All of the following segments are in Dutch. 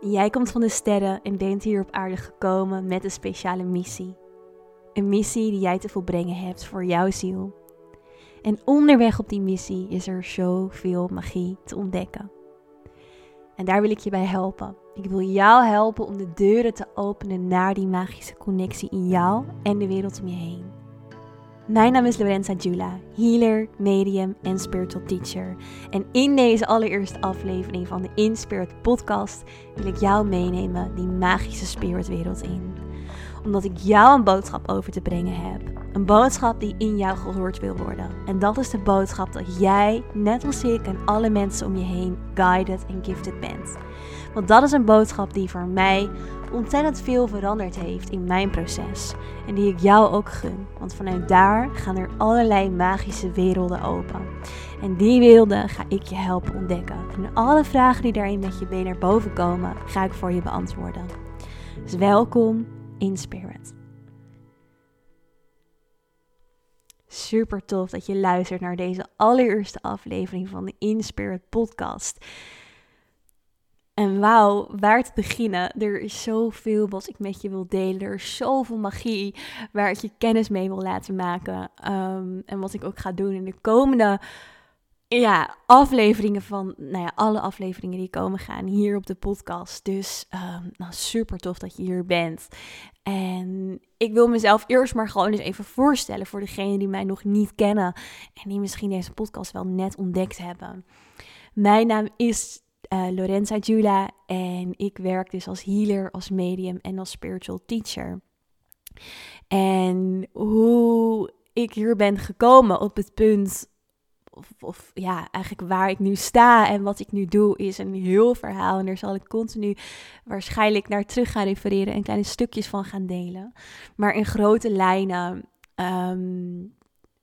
Jij komt van de sterren en bent hier op aarde gekomen met een speciale missie. Een missie die jij te volbrengen hebt voor jouw ziel. En onderweg op die missie is er zoveel magie te ontdekken. En daar wil ik je bij helpen. Ik wil jou helpen om de deuren te openen naar die magische connectie in jou en de wereld om je heen. Mijn naam is Lorenza Jula, healer, medium en spiritual teacher. En in deze allereerste aflevering van de Inspirit podcast wil ik jou meenemen die magische spiritwereld in. Omdat ik jou een boodschap over te brengen heb. Een boodschap die in jou gehoord wil worden. En dat is de boodschap dat jij, net als ik en alle mensen om je heen, guided en gifted bent. Want dat is een boodschap die voor mij ontzettend veel veranderd heeft in mijn proces. En die ik jou ook gun. Want vanuit daar gaan er allerlei magische werelden open. En die werelden ga ik je helpen ontdekken. En alle vragen die daarin met je been naar boven komen, ga ik voor je beantwoorden. Dus welkom in Spirit. Super tof dat je luistert naar deze allereerste aflevering van de In Spirit podcast. En wauw, waar te beginnen? Er is zoveel wat ik met je wil delen. Er is zoveel magie waar ik je kennis mee wil laten maken. Um, en wat ik ook ga doen in de komende ja, afleveringen van, nou ja, alle afleveringen die komen gaan hier op de podcast. Dus um, nou, super tof dat je hier bent. En ik wil mezelf eerst maar gewoon eens even voorstellen voor degenen die mij nog niet kennen. En die misschien deze podcast wel net ontdekt hebben. Mijn naam is uh, Lorenza Jula en ik werk dus als healer, als medium en als spiritual teacher. En hoe ik hier ben gekomen op het punt, of, ja, eigenlijk waar ik nu sta en wat ik nu doe, is een heel verhaal. En daar zal ik continu waarschijnlijk naar terug gaan refereren en kleine stukjes van gaan delen. Maar in grote lijnen um,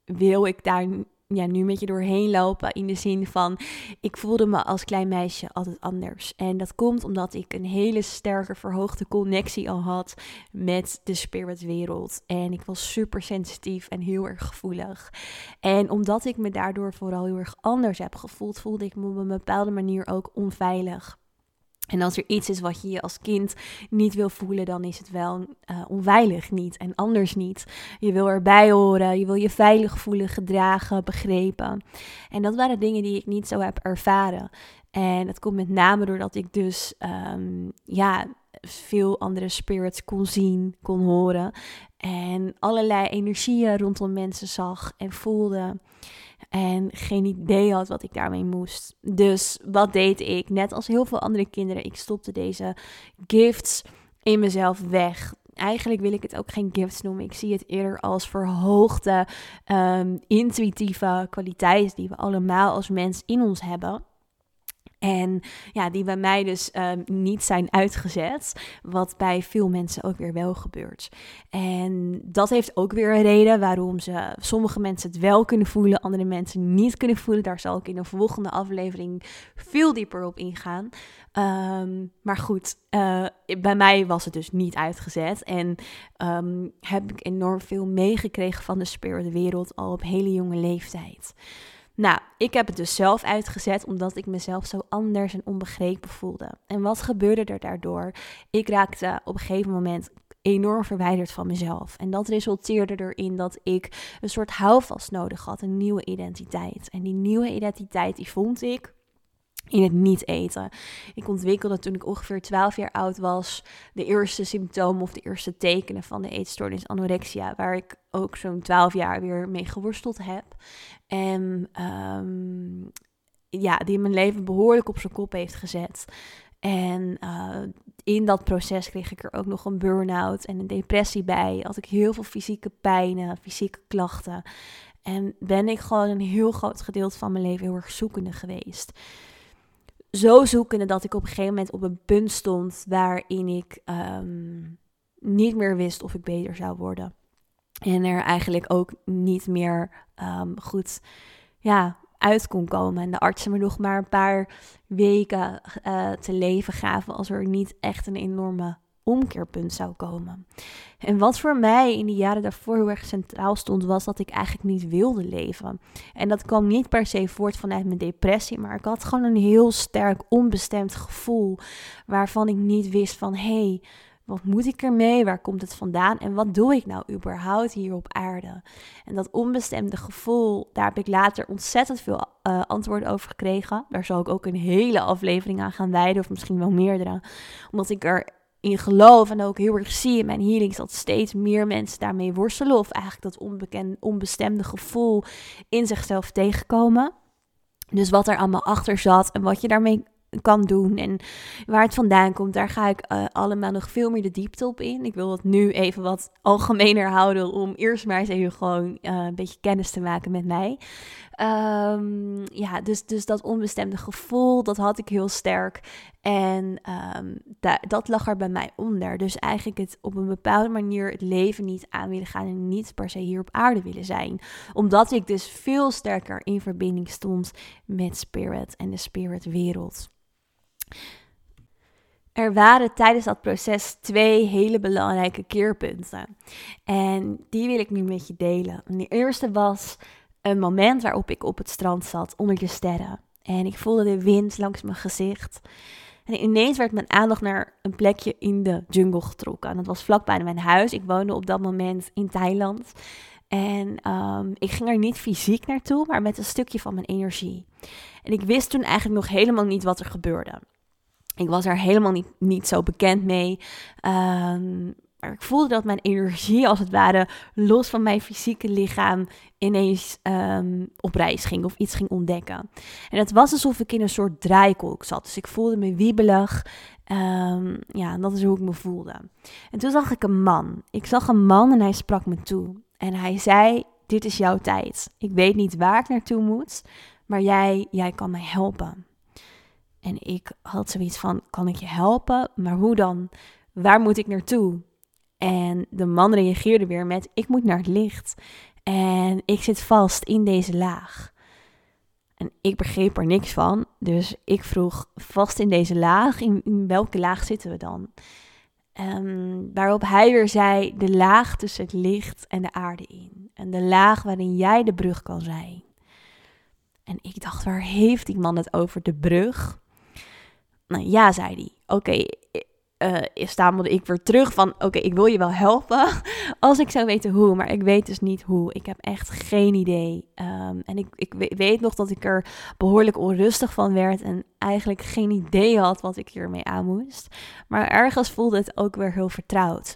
wil ik daar ja, nu met je doorheen lopen. In de zin van, ik voelde me als klein meisje altijd anders. En dat komt omdat ik een hele sterke verhoogde connectie al had met de spiritwereld. En ik was super sensitief en heel erg gevoelig. En omdat ik me daardoor vooral heel erg anders heb gevoeld, voelde ik me op een bepaalde manier ook onveilig. En als er iets is wat je je als kind niet wil voelen, dan is het wel uh, onveilig niet en anders niet. Je wil erbij horen, je wil je veilig voelen, gedragen, begrepen. En dat waren dingen die ik niet zo heb ervaren. En dat komt met name doordat ik dus um, ja, veel andere spirits kon zien, kon horen. En allerlei energieën rondom mensen zag en voelde. En geen idee had wat ik daarmee moest. Dus wat deed ik? Net als heel veel andere kinderen, ik stopte deze gifts in mezelf weg. Eigenlijk wil ik het ook geen gifts noemen. Ik zie het eerder als verhoogde um, intuïtieve kwaliteiten die we allemaal als mens in ons hebben. En ja, die bij mij dus um, niet zijn uitgezet. Wat bij veel mensen ook weer wel gebeurt. En dat heeft ook weer een reden waarom ze, sommige mensen het wel kunnen voelen, andere mensen niet kunnen voelen. Daar zal ik in een volgende aflevering veel dieper op ingaan. Um, maar goed, uh, bij mij was het dus niet uitgezet. En um, heb ik enorm veel meegekregen van de spirit wereld al op hele jonge leeftijd. Nou, ik heb het dus zelf uitgezet omdat ik mezelf zo anders en onbegrepen voelde. En wat gebeurde er daardoor? Ik raakte op een gegeven moment enorm verwijderd van mezelf. En dat resulteerde erin dat ik een soort houvast nodig had, een nieuwe identiteit. En die nieuwe identiteit die vond ik in het niet eten. Ik ontwikkelde toen ik ongeveer 12 jaar oud was de eerste symptomen of de eerste tekenen van de eetstoornis anorexia, waar ik ook zo'n 12 jaar weer mee geworsteld heb. En um, ja, die mijn leven behoorlijk op zijn kop heeft gezet. En uh, in dat proces kreeg ik er ook nog een burn-out en een depressie bij. Had ik heel veel fysieke pijnen, fysieke klachten. En ben ik gewoon een heel groot gedeelte van mijn leven heel erg zoekende geweest zo zoekende dat ik op een gegeven moment op een punt stond waarin ik um, niet meer wist of ik beter zou worden. En er eigenlijk ook niet meer um, goed ja, uit kon komen. En de artsen me nog maar een paar weken uh, te leven gaven als er niet echt een enorme omkeerpunt zou komen. En wat voor mij in de jaren daarvoor heel erg centraal stond, was dat ik eigenlijk niet wilde leven. En dat kwam niet per se voort vanuit mijn depressie, maar ik had gewoon een heel sterk onbestemd gevoel waarvan ik niet wist van hé, hey, wat moet ik ermee? Waar komt het vandaan? En wat doe ik nou überhaupt hier op aarde? En dat onbestemde gevoel, daar heb ik later ontzettend veel uh, antwoorden over gekregen. Daar zal ik ook een hele aflevering aan gaan wijden, of misschien wel meerdere. Omdat ik erin geloof en ook heel erg zie in mijn healings dat steeds meer mensen daarmee worstelen. Of eigenlijk dat onbekend, onbestemde gevoel in zichzelf tegenkomen. Dus wat er allemaal achter zat en wat je daarmee kan doen en waar het vandaan komt, daar ga ik uh, allemaal nog veel meer de diepte op in. Ik wil het nu even wat algemener houden om eerst maar eens even gewoon uh, een beetje kennis te maken met mij. Um, ja, dus, dus dat onbestemde gevoel, dat had ik heel sterk. En da dat lag er bij mij onder. Dus eigenlijk het op een bepaalde manier het leven niet aan willen gaan en niet per se hier op aarde willen zijn. Omdat ik dus veel sterker in verbinding stond met spirit en de spiritwereld. Er waren tijdens dat proces twee hele belangrijke keerpunten. En die wil ik nu met je delen. de eerste was een moment waarop ik op het strand zat onder de sterren. En ik voelde de wind langs mijn gezicht. En ineens werd mijn aandacht naar een plekje in de jungle getrokken. En dat was vlakbij mijn huis. Ik woonde op dat moment in Thailand. En um, ik ging er niet fysiek naartoe, maar met een stukje van mijn energie. En ik wist toen eigenlijk nog helemaal niet wat er gebeurde. Ik was er helemaal niet, niet zo bekend mee. Um, maar ik voelde dat mijn energie, als het ware, los van mijn fysieke lichaam, ineens um, op reis ging of iets ging ontdekken. En het was alsof ik in een soort draaikolk zat. Dus ik voelde me wiebelig. Um, ja, dat is hoe ik me voelde. En toen zag ik een man. Ik zag een man en hij sprak me toe. En hij zei: Dit is jouw tijd. Ik weet niet waar ik naartoe moet, maar jij, jij kan mij helpen. En ik had zoiets van: Kan ik je helpen? Maar hoe dan? Waar moet ik naartoe? En de man reageerde weer met: Ik moet naar het licht. En ik zit vast in deze laag. En ik begreep er niks van. Dus ik vroeg: Vast in deze laag? In, welke laag zitten we dan? Um, waarop hij weer zei: De laag tussen het licht en de aarde in. En de laag waarin jij de brug kan zijn. En ik dacht: Waar heeft die man het over? De brug? Ja, zei hij. Oké, uh, stamelde ik weer terug van... oké, ik wil je wel helpen als ik zou weten hoe. Maar ik weet dus niet hoe. Ik heb echt geen idee. Um, en ik, ik weet nog dat ik er behoorlijk onrustig van werd... en eigenlijk geen idee had wat ik hiermee aan moest. Maar ergens voelde het ook weer heel vertrouwd.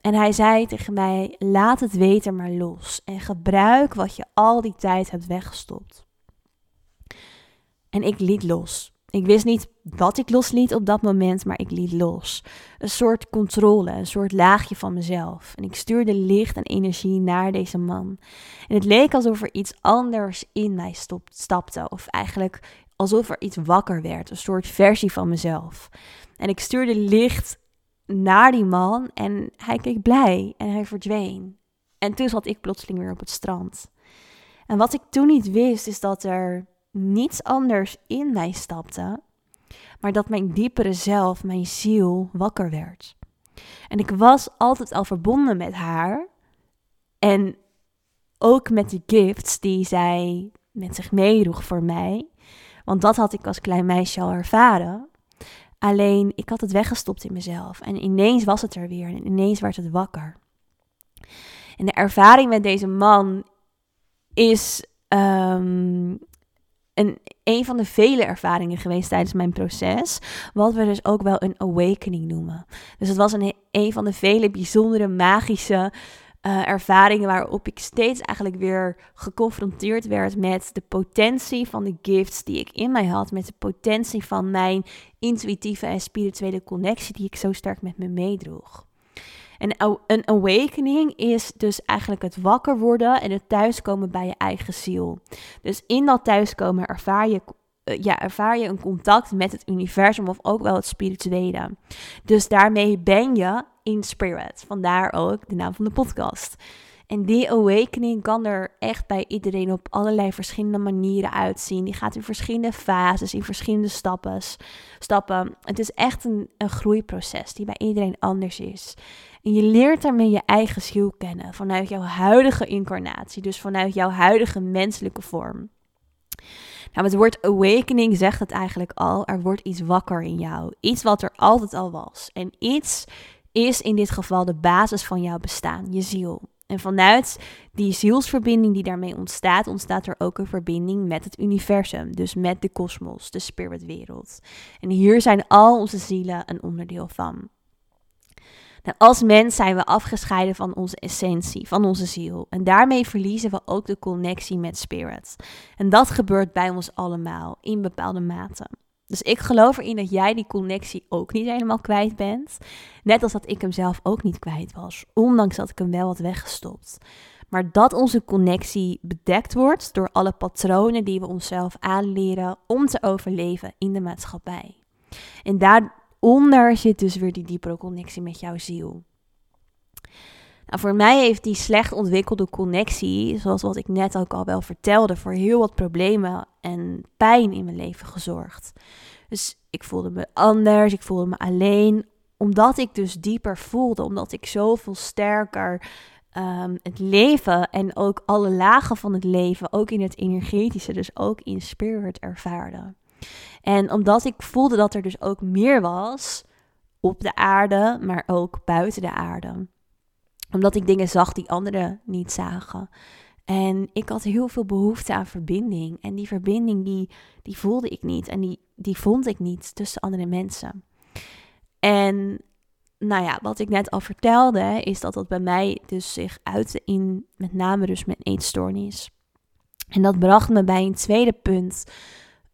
En hij zei tegen mij: laat het weten maar los en gebruik wat je al die tijd hebt weggestopt. En ik liet los. Ik wist niet wat ik losliet op dat moment, maar ik liet los. Een soort controle, een soort laagje van mezelf. En ik stuurde licht en energie naar deze man. En het leek alsof er iets anders in mij stapte, of eigenlijk alsof er iets wakker werd, een soort versie van mezelf. En ik stuurde licht naar die man en hij keek blij en hij verdween. En toen zat ik plotseling weer op het strand. En wat ik toen niet wist, is dat er niets anders in mij stapte, maar dat mijn diepere zelf, mijn ziel, wakker werd. En ik was altijd al verbonden met haar en ook met de gifts die zij met zich meedroeg voor mij, want dat had ik als klein meisje al ervaren. Alleen ik had het weggestopt in mezelf en ineens was het er weer en ineens werd het wakker. En de ervaring met deze man is um, een, een van de vele ervaringen geweest tijdens mijn proces. Wat we dus ook wel een awakening noemen. Dus het was een, een van de vele bijzondere magische uh, ervaringen waarop ik steeds eigenlijk weer geconfronteerd werd met de potentie van de gifts die ik in mij had. Met de potentie van mijn intuïtieve en spirituele connectie die ik zo sterk met me meedroeg. En een awakening is dus eigenlijk het wakker worden en het thuiskomen bij je eigen ziel. Dus in dat thuiskomen ervaar je, eh, ja, ervaar je een contact met het universum of ook wel het spirituele. Dus daarmee ben je in spirit. Vandaar ook de naam van de podcast. En die awakening kan er echt bij iedereen op allerlei verschillende manieren uitzien. Die gaat in verschillende fases, in verschillende stappen. stappen. Het is echt een, een groeiproces die bij iedereen anders is. En je leert daarmee je eigen ziel kennen vanuit jouw huidige incarnatie, dus vanuit jouw huidige menselijke vorm. Nou, het woord awakening zegt het eigenlijk al. Er wordt iets wakker in jou. Iets wat er altijd al was. En iets is in dit geval de basis van jouw bestaan, je ziel. En vanuit die zielsverbinding die daarmee ontstaat, ontstaat er ook een verbinding met het universum. Dus met de kosmos, de spiritwereld. En hier zijn al onze zielen een onderdeel van. Nou, als mens zijn we afgescheiden van onze essentie, van onze ziel. En daarmee verliezen we ook de connectie met spirit. En dat gebeurt bij ons allemaal in bepaalde mate. Dus ik geloof erin dat jij die connectie ook niet helemaal kwijt bent. Net als dat ik hem zelf ook niet kwijt was, ondanks dat ik hem wel had weggestopt. Maar dat onze connectie bedekt wordt door alle patronen die we onszelf aanleren om te overleven in de maatschappij. En daaronder zit dus weer die diepere connectie met jouw ziel. Nou, voor mij heeft die slecht ontwikkelde connectie, zoals wat ik net ook al wel vertelde, voor heel wat problemen en pijn in mijn leven gezorgd. Dus ik voelde me anders, ik voelde me alleen, omdat ik dus dieper voelde, omdat ik zoveel sterker um, het leven en ook alle lagen van het leven, ook in het energetische, dus ook in spirit ervaarde. En omdat ik voelde dat er dus ook meer was op de aarde, maar ook buiten de aarde omdat ik dingen zag die anderen niet zagen. En ik had heel veel behoefte aan verbinding. En die verbinding die, die voelde ik niet. En die, die vond ik niet tussen andere mensen. En nou ja, wat ik net al vertelde, is dat dat bij mij dus zich uitte in met name dus mijn eetstoornis. En dat bracht me bij een tweede punt,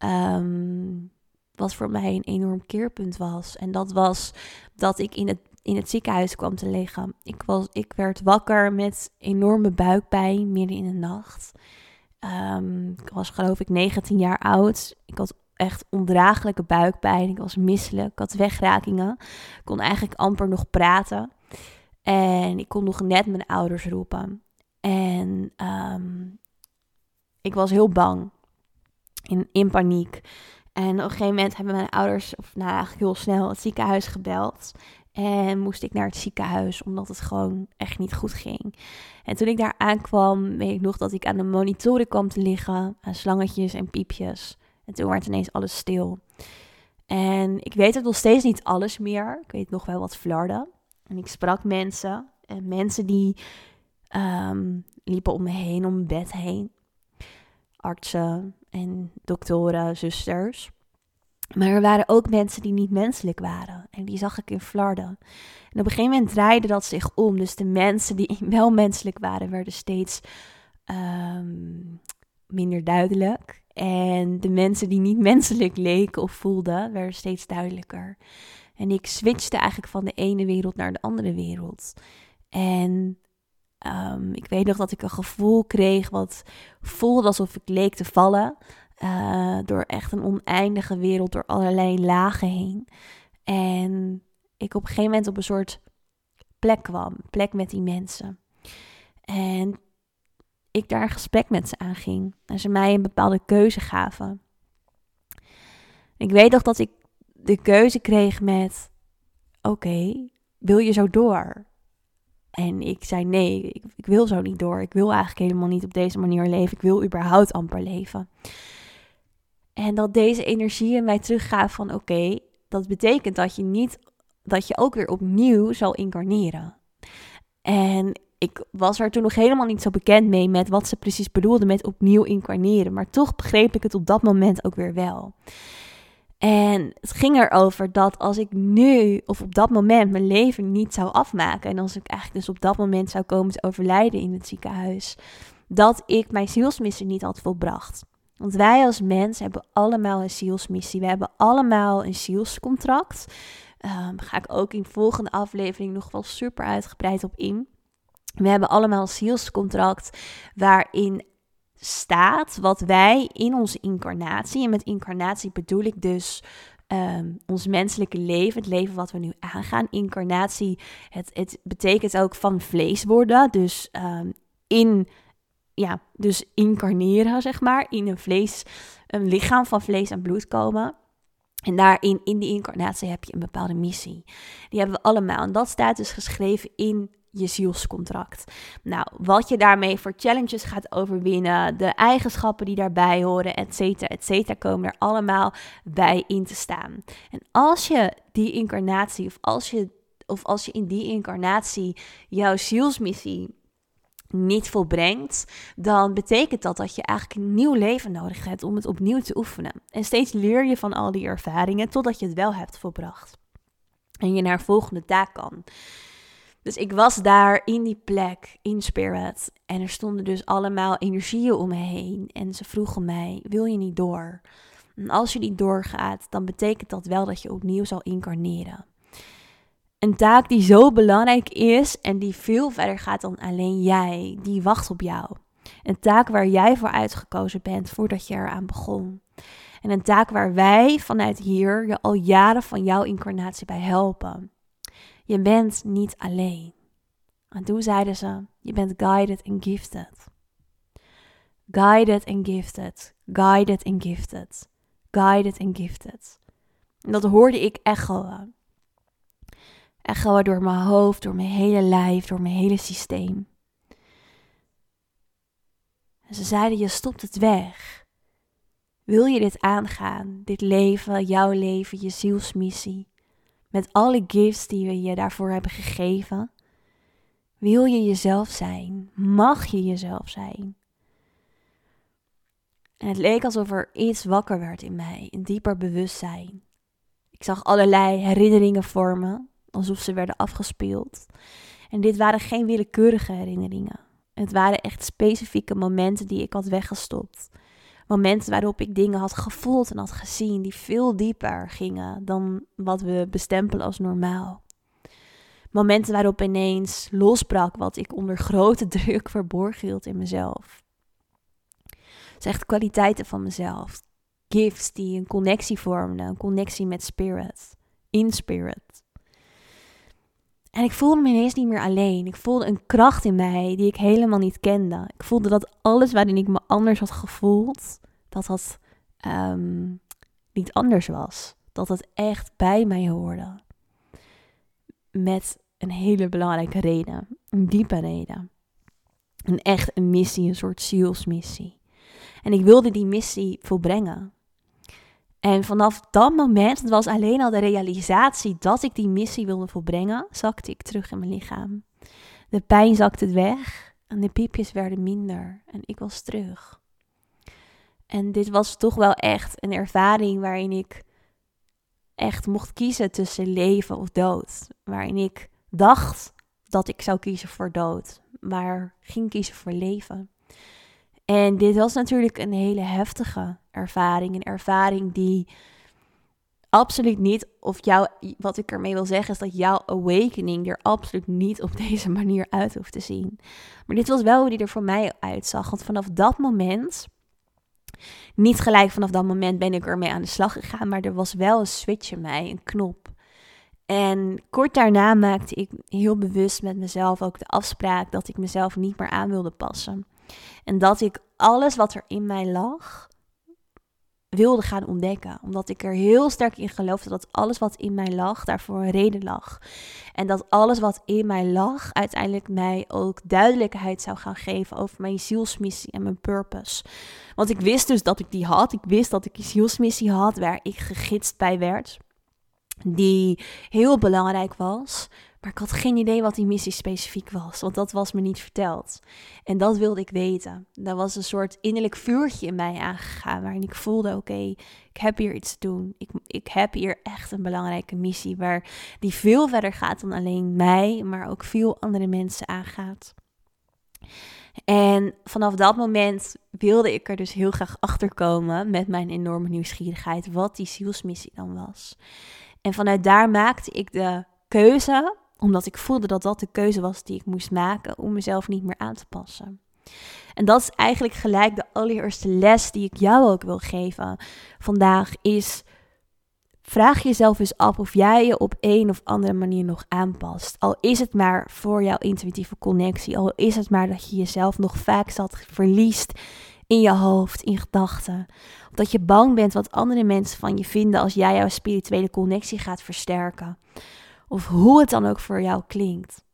um, wat voor mij een enorm keerpunt was. En dat was dat ik in het in het ziekenhuis kwam te liggen. Ik, was, ik werd wakker met enorme buikpijn midden in de nacht. Um, ik was geloof ik 19 jaar oud. Ik had echt ondraaglijke buikpijn. Ik was misselijk. Ik had wegrakingen. Ik kon eigenlijk amper nog praten. En ik kon nog net mijn ouders roepen. En um, ik was heel bang. In, in paniek. En op een gegeven moment hebben mijn ouders, of nou eigenlijk heel snel, het ziekenhuis gebeld. En moest ik naar het ziekenhuis omdat het gewoon echt niet goed ging. En toen ik daar aankwam, weet ik nog dat ik aan de monitoren kwam te liggen. Aan slangetjes en piepjes. En toen werd ineens alles stil. En ik weet het nog steeds niet alles meer. Ik weet nog wel wat flarden. En ik sprak mensen. En mensen die ehm, liepen om me heen, om mijn bed heen. Artsen en doktoren, zusters. Maar er waren ook mensen die niet menselijk waren. En die zag ik in Flarden. En op een gegeven moment draaide dat zich om. Dus de mensen die wel menselijk waren, werden steeds ehm, minder duidelijk. En de mensen die niet menselijk leken of voelden, werden steeds duidelijker. En ik switchte eigenlijk van de ene wereld naar de andere wereld. En ehm, ik weet nog dat ik een gevoel kreeg wat voelde alsof ik leek te vallen. Uh, door echt een oneindige wereld, door allerlei lagen heen. En ik op een gegeven moment op een soort plek kwam, plek met die mensen. En ik daar een gesprek met ze aanging. En ze mij een bepaalde keuze gaven. Ik weet nog dat ik de keuze kreeg met: Oké, wil je zo door? En ik zei: Nee, ik, ik, wil zo niet door. Ik wil eigenlijk helemaal niet op deze manier leven. Ik wil überhaupt amper leven. En dat deze energie in mij teruggaf van oké, dat betekent dat je niet, dat je ook weer opnieuw zal incarneren. En ik was er toen nog helemaal niet zo bekend mee met wat ze precies bedoelde met opnieuw incarneren. Maar toch begreep ik het op dat moment ook weer wel. En het ging erover dat als ik nu of op dat moment mijn leven niet zou afmaken. En als ik eigenlijk dus op dat moment zou komen te overlijden in het ziekenhuis. Dat ik mijn zielsmissie niet had volbracht. Want wij als mens hebben allemaal een zielsmissie. We hebben allemaal een zielscontract. Um, ga ik ook in de volgende aflevering nog wel super uitgebreid op in. We hebben allemaal een zielscontract waarin staat wat wij in onze incarnatie, en met incarnatie bedoel ik dus um, ons menselijke leven, het leven wat we nu aangaan. Incarnatie, het, het betekent ook van vlees worden. Dus um, in, ja, dus incarneren, zeg maar, in een vlees, een lichaam van vlees en bloed komen. En daarin, in die incarnatie, heb je een bepaalde missie. Die hebben we allemaal. En dat staat dus geschreven in je zielscontract. Nou, wat je daarmee voor challenges gaat overwinnen, de eigenschappen die daarbij horen, et cetera, et cetera, komen er allemaal bij in te staan. En als je die incarnatie, of als je, of als je in die incarnatie jouw zielsmissie niet volbrengt, dan betekent dat dat je eigenlijk een nieuw leven nodig hebt om het opnieuw te oefenen. En steeds leer je van al die ervaringen totdat je het wel hebt volbracht. En je naar volgende taak kan. Dus ik was daar in die plek, in Spirit. En er stonden dus allemaal energieën om me heen. En ze vroegen mij: Wil je niet door? En als je niet doorgaat, dan betekent dat wel dat je opnieuw zal incarneren. Een taak die zo belangrijk is en die veel verder gaat dan alleen jij, die wacht op jou. Een taak waar jij voor uitgekozen bent voordat je eraan begon. En een taak waar wij vanuit hier je al jaren van jouw incarnatie bij helpen. Je bent niet alleen. En toen zeiden ze: Je bent guided and gifted. Guided and gifted. Guided and gifted. Guided and gifted. En dat hoorde ik echoen. Echoen door mijn hoofd, door mijn hele lijf, door mijn hele systeem. En ze zeiden: Je stopt het weg. Wil je dit aangaan? Dit leven, jouw leven, je zielsmissie? Met alle gifts die we je daarvoor hebben gegeven, wil je jezelf zijn? Mag je jezelf zijn? En het leek alsof er iets wakker werd in mij, een dieper bewustzijn. Ik zag allerlei herinneringen vormen, alsof ze werden afgespeeld. En dit waren geen willekeurige herinneringen. Het waren echt specifieke momenten die ik had weggestopt. Momenten waarop ik dingen had gevoeld en had gezien die veel dieper gingen dan wat we bestempelen als normaal. Momenten waarop ineens losbrak wat ik onder grote druk verborgen hield in mezelf. Het echt kwaliteiten van mezelf. Gifts die een connectie vormden, een connectie met spirit, in spirit. En ik voelde me ineens niet meer alleen. Ik voelde een kracht in mij die ik helemaal niet kende. Ik voelde dat alles waarin ik me anders had gevoeld, dat dat ehm, niet anders was. Dat het echt bij mij hoorde. Met een hele belangrijke reden. Een diepe reden. Een echt een missie, een soort zielsmissie. En ik wilde die missie volbrengen. En vanaf dat moment, het was alleen al de realisatie dat ik die missie wilde volbrengen, zakte ik terug in mijn lichaam. De pijn zakte weg en de piepjes werden minder en ik was terug. En dit was toch wel echt een ervaring waarin ik echt mocht kiezen tussen leven of dood. Waarin ik dacht dat ik zou kiezen voor dood, maar ging kiezen voor leven. En dit was natuurlijk een hele heftige ervaring. Een ervaring die absoluut niet, of jou, wat ik ermee wil zeggen, is dat jouw awakening er absoluut niet op deze manier uit hoeft te zien. Maar dit was wel hoe die er voor mij uitzag. Want vanaf dat moment, niet gelijk vanaf dat moment ben ik ermee aan de slag gegaan, maar er was wel een switch in mij, een knop. En kort daarna maakte ik heel bewust met mezelf ook de afspraak dat ik mezelf niet meer aan wilde passen. En dat ik alles wat er in mij lag, wilde gaan ontdekken. Omdat ik er heel sterk in geloofde dat alles wat in mij lag, daarvoor een reden lag. En dat alles wat in mij lag, uiteindelijk mij ook duidelijkheid zou gaan geven over mijn zielsmissie en mijn purpose. Want ik wist dus dat ik die had. Ik wist dat ik een zielsmissie had waar ik gegidst bij werd. Die heel belangrijk was. Maar ik had geen idee wat die missie specifiek was, want dat was me niet verteld. En dat wilde ik weten. Daar was een soort innerlijk vuurtje in mij aangegaan, waarin ik voelde: oké, ik heb hier iets te doen. Ik, ik heb hier echt een belangrijke missie, waar die veel verder gaat dan alleen mij, maar ook veel andere mensen aangaat. En vanaf dat moment wilde ik er dus heel graag achter komen met mijn enorme nieuwsgierigheid wat die zielsmissie dan was. En vanuit daar maakte ik de keuze omdat ik voelde dat dat de keuze was die ik moest maken om mezelf niet meer aan te passen. En dat is eigenlijk gelijk de allereerste les die ik jou ook wil geven vandaag is Vraag jezelf eens af of jij je op een of andere manier nog aanpast. Al is het maar voor jouw intuïtieve connectie. Al is het maar dat je jezelf nog vaak zat verliest in je hoofd, in gedachten. Of dat je bang bent wat andere mensen van je vinden als jij jouw spirituele connectie gaat versterken. Of hoe het dan ook voor jou klinkt.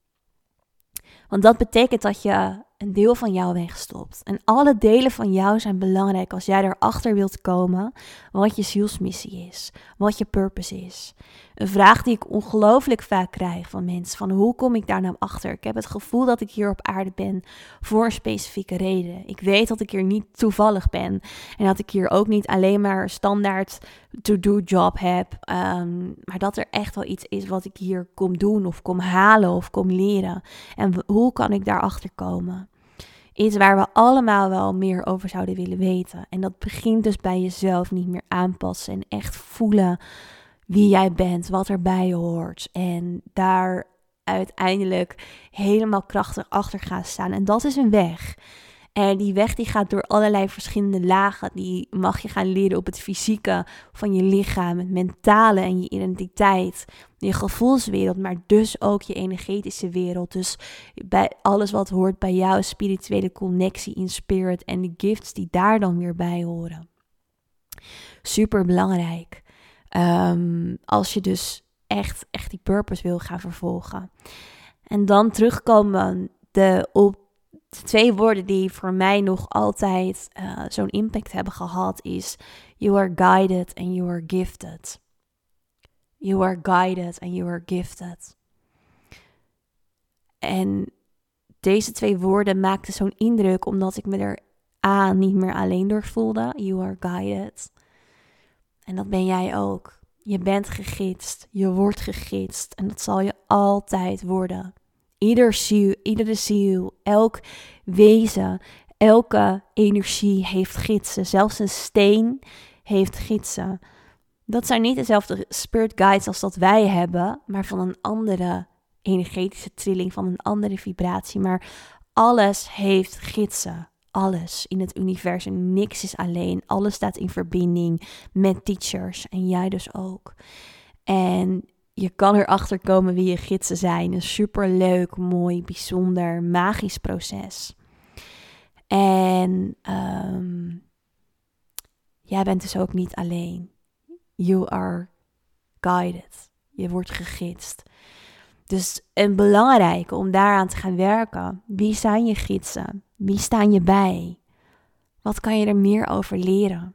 Want dat betekent dat je een deel van jou wegstopt. En alle delen van jou zijn belangrijk als jij erachter wilt komen wat je zielsmissie is, wat je purpose is. Een vraag die ik ongelooflijk vaak krijg van mensen: van hoe kom ik daar nou achter? Ik heb het gevoel dat ik hier op aarde ben voor een specifieke reden. Ik weet dat ik hier niet toevallig ben en dat ik hier ook niet alleen maar standaard to-do job heb, ehm, maar dat er echt wel iets is wat ik hier kom doen of kom halen of kom leren. En hoe kan ik daarachter komen? Iets waar we allemaal wel meer over zouden willen weten. En dat begint dus bij jezelf niet meer aanpassen en echt voelen wie jij bent, wat erbij hoort. En daar uiteindelijk helemaal krachtig achter gaan staan. En dat is een weg. En die weg die gaat door allerlei verschillende lagen. Die mag je gaan leren op het fysieke van je lichaam, het mentale en je identiteit, je gevoelswereld, maar dus ook je energetische wereld. Dus bij alles wat hoort bij jouw spirituele connectie in spirit en de gifts die daar dan weer bij horen. Super belangrijk. Ehm, als je dus echt, echt die purpose wil gaan vervolgen. En dan terugkomen de, op twee woorden die voor mij nog altijd uh, zo'n impact hebben gehad is you are guided and you are gifted. You are guided and you are gifted. En deze twee woorden maakten zo'n indruk omdat ik me er A niet meer alleen door voelde. You are guided. En dat ben jij ook. Je bent gegidst, je wordt gegidst en dat zal je altijd worden. Ieder ziel, iedere ziel, elk wezen, elke energie heeft gidsen. Zelfs een steen heeft gidsen. Dat zijn niet dezelfde spirit guides als dat wij hebben, maar van een andere energetische trilling, van een andere vibratie. Maar alles heeft gidsen alles in het universum. Niks is alleen. Alles staat in verbinding met teachers en jij dus ook. En je kan erachter komen wie je gidsen zijn. Een super leuk, mooi, bijzonder, magisch proces. En ehm, jij bent dus ook niet alleen. You are guided. Je wordt gegidst. Dus een belangrijke om daaraan te gaan werken. Wie zijn je gidsen? Wie staan je bij? Wat kan je er meer over leren?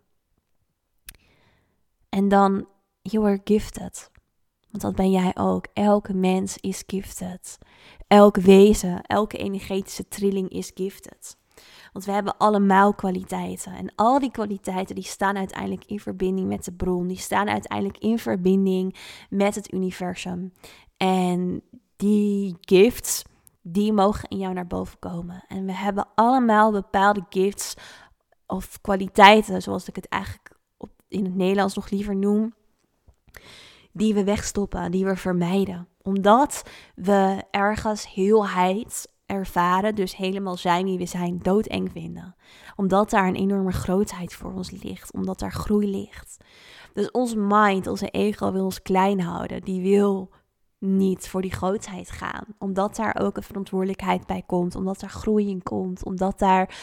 En dan, you are gifted. Want dat ben jij ook. Elke mens is gifted. Elk wezen, elke energetische trilling is gifted. Want we hebben allemaal kwaliteiten. En al die kwaliteiten die staan uiteindelijk in verbinding met de bron. Die staan uiteindelijk in verbinding met het universum. En die gifts, die mogen in jou naar boven komen. En we hebben allemaal bepaalde gifts of kwaliteiten, zoals ik het eigenlijk op, in het Nederlands nog liever noem, die we wegstoppen, die we vermijden. Omdat we ergens heelheid ervaren, dus helemaal zijn wie we zijn, doodeng vinden. Omdat daar een enorme grootheid voor ons ligt, omdat daar groei ligt. Dus ons mind, onze ego wil ons klein houden, die wil niet voor die grootheid gaan. Omdat daar ook een verantwoordelijkheid bij komt, omdat daar groei in komt, omdat daar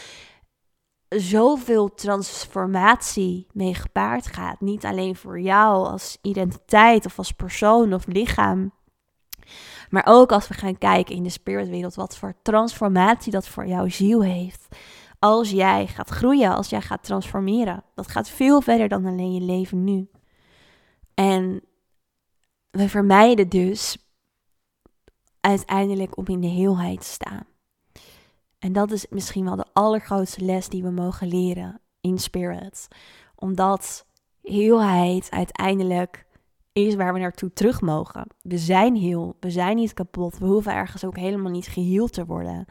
zoveel transformatie mee gepaard gaat. Niet alleen voor jou als identiteit of als persoon of lichaam. Maar ook als we gaan kijken in de spiritwereld, wat voor transformatie dat voor jouw ziel heeft. Als jij gaat groeien, als jij gaat transformeren. Dat gaat veel verder dan alleen je leven nu. En we vermijden dus uiteindelijk om in de heelheid te staan. En dat is misschien wel de allergrootste les die we mogen leren in spirit. Omdat heelheid uiteindelijk is waar we naartoe terug mogen. We zijn heel, we zijn niet kapot. We hoeven ergens ook helemaal niet geheeld te worden.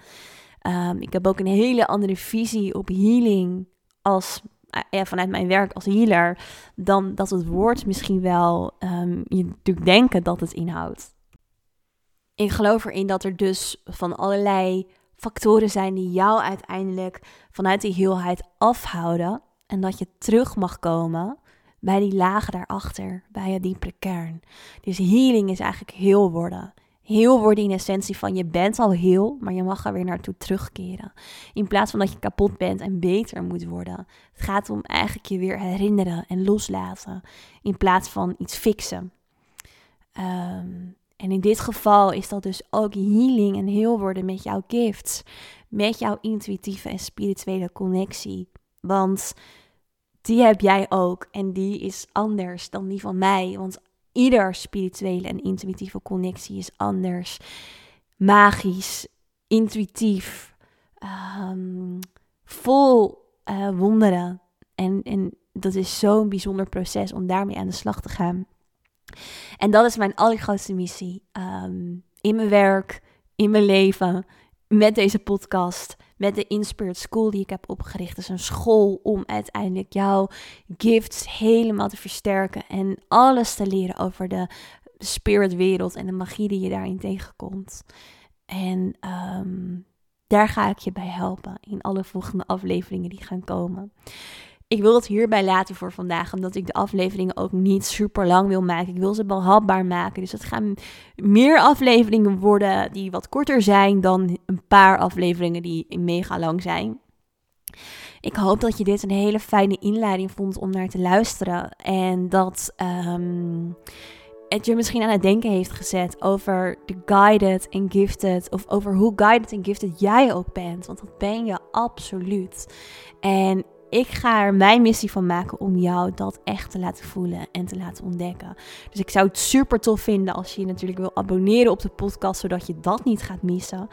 Ehm, ik heb ook een hele andere visie op healing als ja, vanuit mijn werk als healer, dan dat het woord misschien wel um, je natuurlijk denken dat het inhoudt. Ik geloof erin dat er dus van allerlei factoren zijn die jou uiteindelijk vanuit die heelheid afhouden en dat je terug mag komen bij die lagen daarachter, bij je diepere kern. Dus healing is eigenlijk heel worden. Heel worden in essentie van je bent al heel, maar je mag er weer naartoe terugkeren. In plaats van dat je kapot bent en beter moet worden. Het gaat om eigenlijk je weer herinneren en loslaten. In plaats van iets fixen. Ehm, en in dit geval is dat dus ook healing en heel worden met jouw gifts. Met jouw intuïtieve en spirituele connectie. Want die heb jij ook en die is anders dan die van mij. Want ieder spirituele en intuïtieve connectie is anders. Magisch, intuïtief, um, vol uh, wonderen. En, en dat is zo'n bijzonder proces om daarmee aan de slag te gaan. En dat is mijn allergrootste missie. Um, in mijn werk, in mijn leven, met deze podcast met de Inspired School die ik heb opgericht. Dat is een school om uiteindelijk jouw gifts helemaal te versterken en alles te leren over de spiritwereld en de magie die je daarin tegenkomt. En ehm, daar ga ik je bij helpen in alle volgende afleveringen die gaan komen. Ik wil het hierbij laten voor vandaag, omdat ik de afleveringen ook niet super lang wil maken. Ik wil ze behapbaar maken. Dus het gaan meer afleveringen worden die wat korter zijn dan een paar afleveringen die mega lang zijn. Ik hoop dat je dit een hele fijne inleiding vond om naar te luisteren. En dat um, het je misschien aan het denken heeft gezet over de guided en gifted. Of over hoe guided en gifted jij ook bent. Want dat ben je absoluut. En ik ga er mijn missie van maken om jou dat echt te laten voelen en te laten ontdekken. Dus ik zou het super tof vinden als je je natuurlijk wil abonneren op de podcast, zodat je dat niet gaat missen.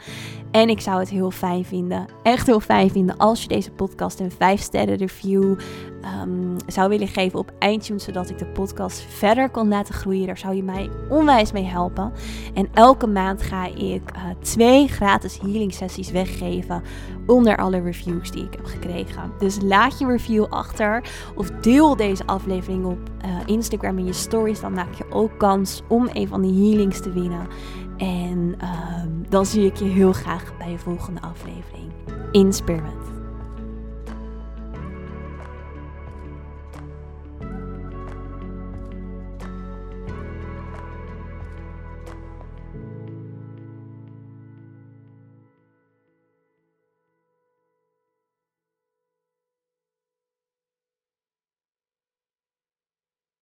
En ik zou het heel fijn vinden, echt heel fijn vinden, als je deze podcast een 5 sterren review um, zou willen geven op iTunes, zodat ik de podcast verder kan laten groeien. Daar zou je mij onwijs mee helpen. En elke maand ga ik uh, twee gratis healing sessies weggeven onder alle reviews die ik heb gekregen. Dus laat je review achter of deel deze aflevering op uh, Instagram in je stories. Dan maak je ook kans om een van die healings te winnen. En uh, dan zie ik je heel graag bij je volgende aflevering. In.